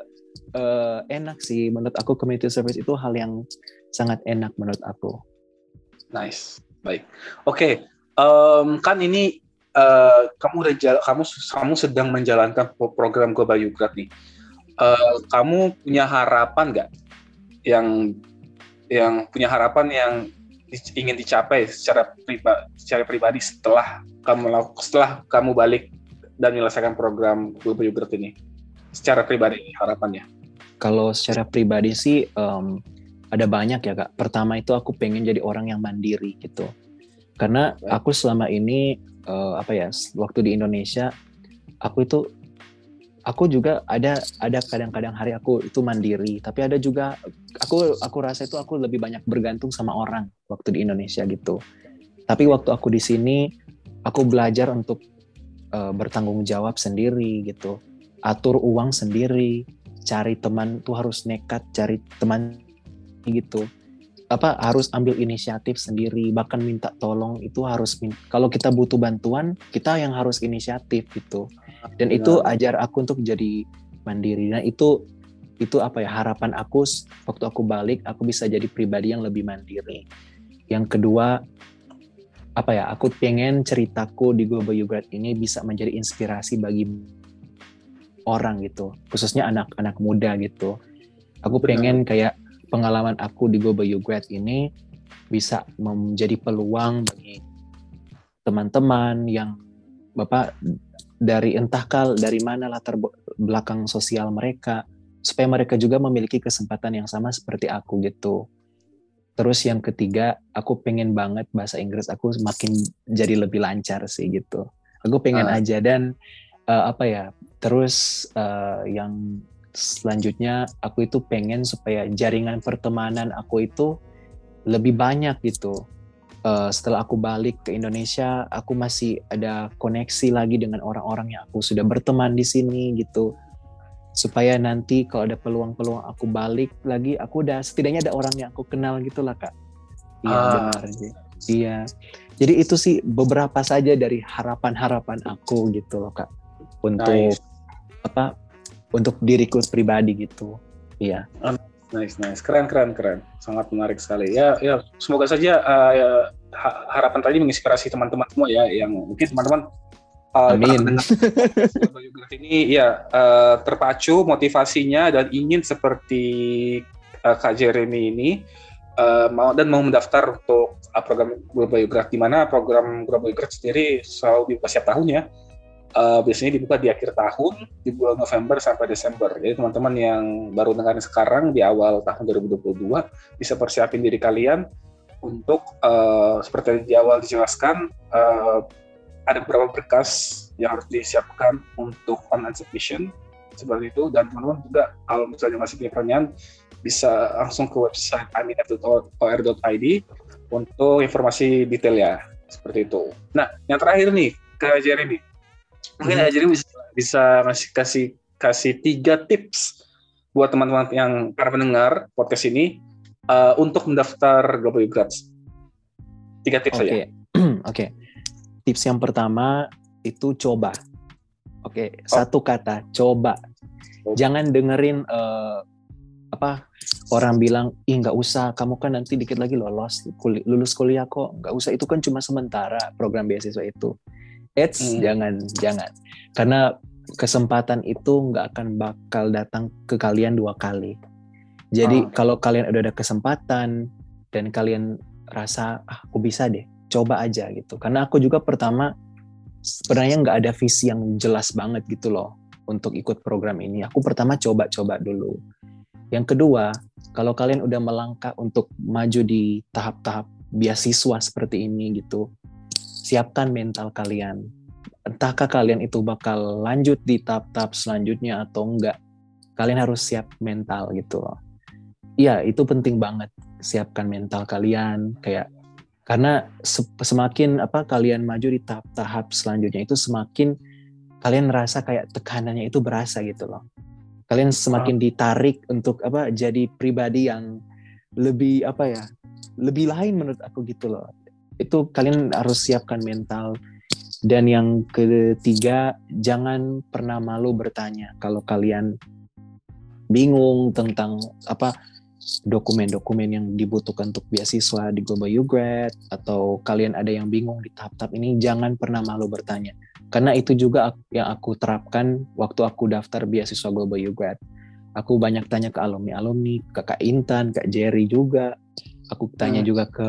A: uh, enak sih menurut aku community service itu hal yang sangat enak menurut aku.
B: Nice. Baik. Oke, okay. um, kan ini uh, kamu udah kamu kamu sedang menjalankan program Global Yugrat nih. Uh, kamu punya harapan nggak yang yang punya harapan yang ingin dicapai secara pribadi secara pribadi setelah kamu setelah kamu balik dan menyelesaikan program Global Yogurt ini. Secara pribadi harapannya.
A: Kalau secara pribadi sih um, ada banyak ya kak. Pertama itu aku pengen jadi orang yang mandiri gitu. Karena aku selama ini uh, apa ya waktu di Indonesia aku itu aku juga ada ada kadang-kadang hari aku itu mandiri tapi ada juga aku aku rasa itu aku lebih banyak bergantung sama orang waktu di Indonesia gitu. Tapi waktu aku di sini aku belajar untuk uh, bertanggung jawab sendiri gitu. Atur uang sendiri cari teman tuh harus nekat cari teman gitu. Apa harus ambil inisiatif sendiri bahkan minta tolong itu harus kalau kita butuh bantuan kita yang harus inisiatif gitu dan itu ajar aku untuk jadi mandiri. Nah itu itu apa ya harapan aku waktu aku balik aku bisa jadi pribadi yang lebih mandiri. Yang kedua apa ya aku pengen ceritaku di Global Yogurt ini bisa menjadi inspirasi bagi orang gitu. Khususnya anak-anak muda gitu. Aku pengen kayak pengalaman aku di By Grad ini bisa menjadi peluang bagi teman-teman yang Bapak dari entah kal dari mana latar belakang sosial mereka supaya mereka juga memiliki kesempatan yang sama seperti aku gitu. Terus yang ketiga, aku pengen banget bahasa Inggris aku makin jadi lebih lancar sih gitu. Aku pengen uh. aja dan uh, apa ya? Terus uh, yang selanjutnya aku itu pengen supaya jaringan pertemanan aku itu lebih banyak gitu. Uh, setelah aku balik ke Indonesia, aku masih ada koneksi lagi dengan orang-orang yang aku sudah berteman di sini gitu. Supaya nanti kalau ada peluang-peluang aku balik lagi, aku udah setidaknya ada orang yang aku kenal gitu lah kak. Iya uh. benar. Iya. Jadi itu sih beberapa saja dari harapan-harapan aku gitu loh kak. Untuk nice. apa untuk diriku pribadi gitu. Iya.
B: Oh, nice, nice, keren, keren, keren, sangat menarik sekali. Ya, ya, semoga saja uh, ya, harapan tadi menginspirasi teman-teman semua ya, yang mungkin teman-teman
A: uh, Amin.
B: ini ya uh, terpacu motivasinya dan ingin seperti uh, Kak Jeremy ini uh, mau dan mau mendaftar untuk uh, program Global Geography di mana program Global Geography sendiri selalu dibuka setiap tahun ya uh, biasanya dibuka di akhir tahun di bulan November sampai Desember. Jadi teman-teman yang baru dengarin sekarang di awal tahun 2022 bisa persiapin diri kalian untuk uh, seperti di awal dijelaskan uh, ada beberapa berkas yang harus disiapkan untuk online submission seperti itu dan teman-teman juga kalau misalnya masih punya pertanyaan bisa langsung ke website aminef.or.id untuk informasi detail ya seperti itu. Nah, yang terakhir nih ke Jeremy mungkin hmm. jadi bisa bisa ngasih kasih kasih tiga tips buat teman-teman yang para pendengar podcast ini uh, untuk mendaftar Global Grads. Tiga tips okay.
A: saja. Oke. okay. Tips yang pertama itu coba. Oke, okay. oh. satu kata, coba. Oh. Jangan dengerin uh, apa orang bilang, ih nggak usah, kamu kan nanti dikit lagi lolos kul lulus kuliah kok, nggak usah. Itu kan cuma sementara program beasiswa itu. Eits, hmm. jangan, jangan. Karena kesempatan itu nggak akan bakal datang ke kalian dua kali. Jadi oh. kalau kalian udah ada kesempatan dan kalian rasa ah, aku bisa deh, coba aja gitu. Karena aku juga pertama sebenarnya nggak ada visi yang jelas banget gitu loh untuk ikut program ini. Aku pertama coba-coba dulu. Yang kedua, kalau kalian udah melangkah untuk maju di tahap-tahap beasiswa seperti ini gitu, siapkan mental kalian. Entahkah kalian itu bakal lanjut di tahap-tahap selanjutnya atau enggak. Kalian harus siap mental gitu loh. Iya, itu penting banget. siapkan mental kalian kayak karena semakin apa kalian maju di tahap-tahap selanjutnya itu semakin kalian merasa kayak tekanannya itu berasa gitu loh kalian semakin ditarik untuk apa jadi pribadi yang lebih apa ya lebih lain menurut aku gitu loh itu kalian harus siapkan mental. Dan yang ketiga jangan pernah malu bertanya kalau kalian bingung tentang apa dokumen-dokumen yang dibutuhkan untuk beasiswa di Global Ugrad atau kalian ada yang bingung di tahap-tahap ini jangan pernah malu bertanya. Karena itu juga yang aku terapkan waktu aku daftar beasiswa Global Ugrad aku banyak tanya ke alumni alumni ke Kak Intan Kak Jerry juga. Aku tanya hmm. juga ke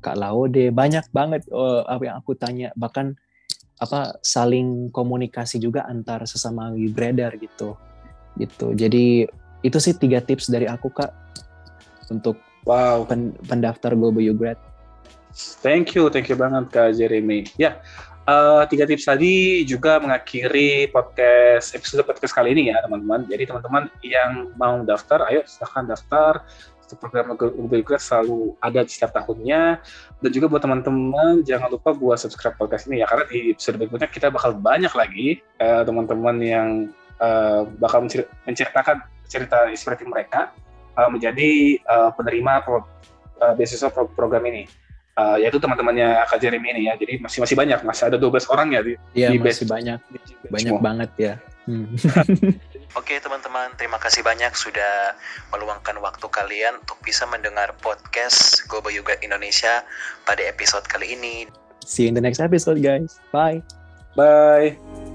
A: Kak Laode banyak banget uh, apa yang aku tanya bahkan apa saling komunikasi juga antar sesama Ugrader gitu gitu jadi itu sih tiga tips dari aku kak untuk wow pen, pendaftar Global Ugrad.
B: Thank you, thank you banget Kak Jeremy. Ya, uh, tiga tips tadi juga mengakhiri podcast episode podcast kali ini ya teman-teman. Jadi teman-teman yang mau daftar, ayo silahkan daftar. Program Global Ugrad selalu ada di setiap tahunnya. Dan juga buat teman-teman jangan lupa buat subscribe podcast ini ya karena di episode berikutnya kita bakal banyak lagi uh, teman-teman yang uh, bakal menceritakan cerita inspiratif mereka uh, menjadi uh, penerima pro, uh, beasiswa pro, program ini. Uh, yaitu teman-temannya Kak Jeremy ini ya. Jadi masih masih banyak, masih ada 12 orang ya di,
A: ya, di masih banyak. Di, banyak semua. banget ya. Hmm.
C: Oke teman-teman, terima kasih banyak sudah meluangkan waktu kalian untuk bisa mendengar podcast Global Yoga Indonesia pada episode kali ini.
A: See you in the next episode guys. Bye.
B: Bye.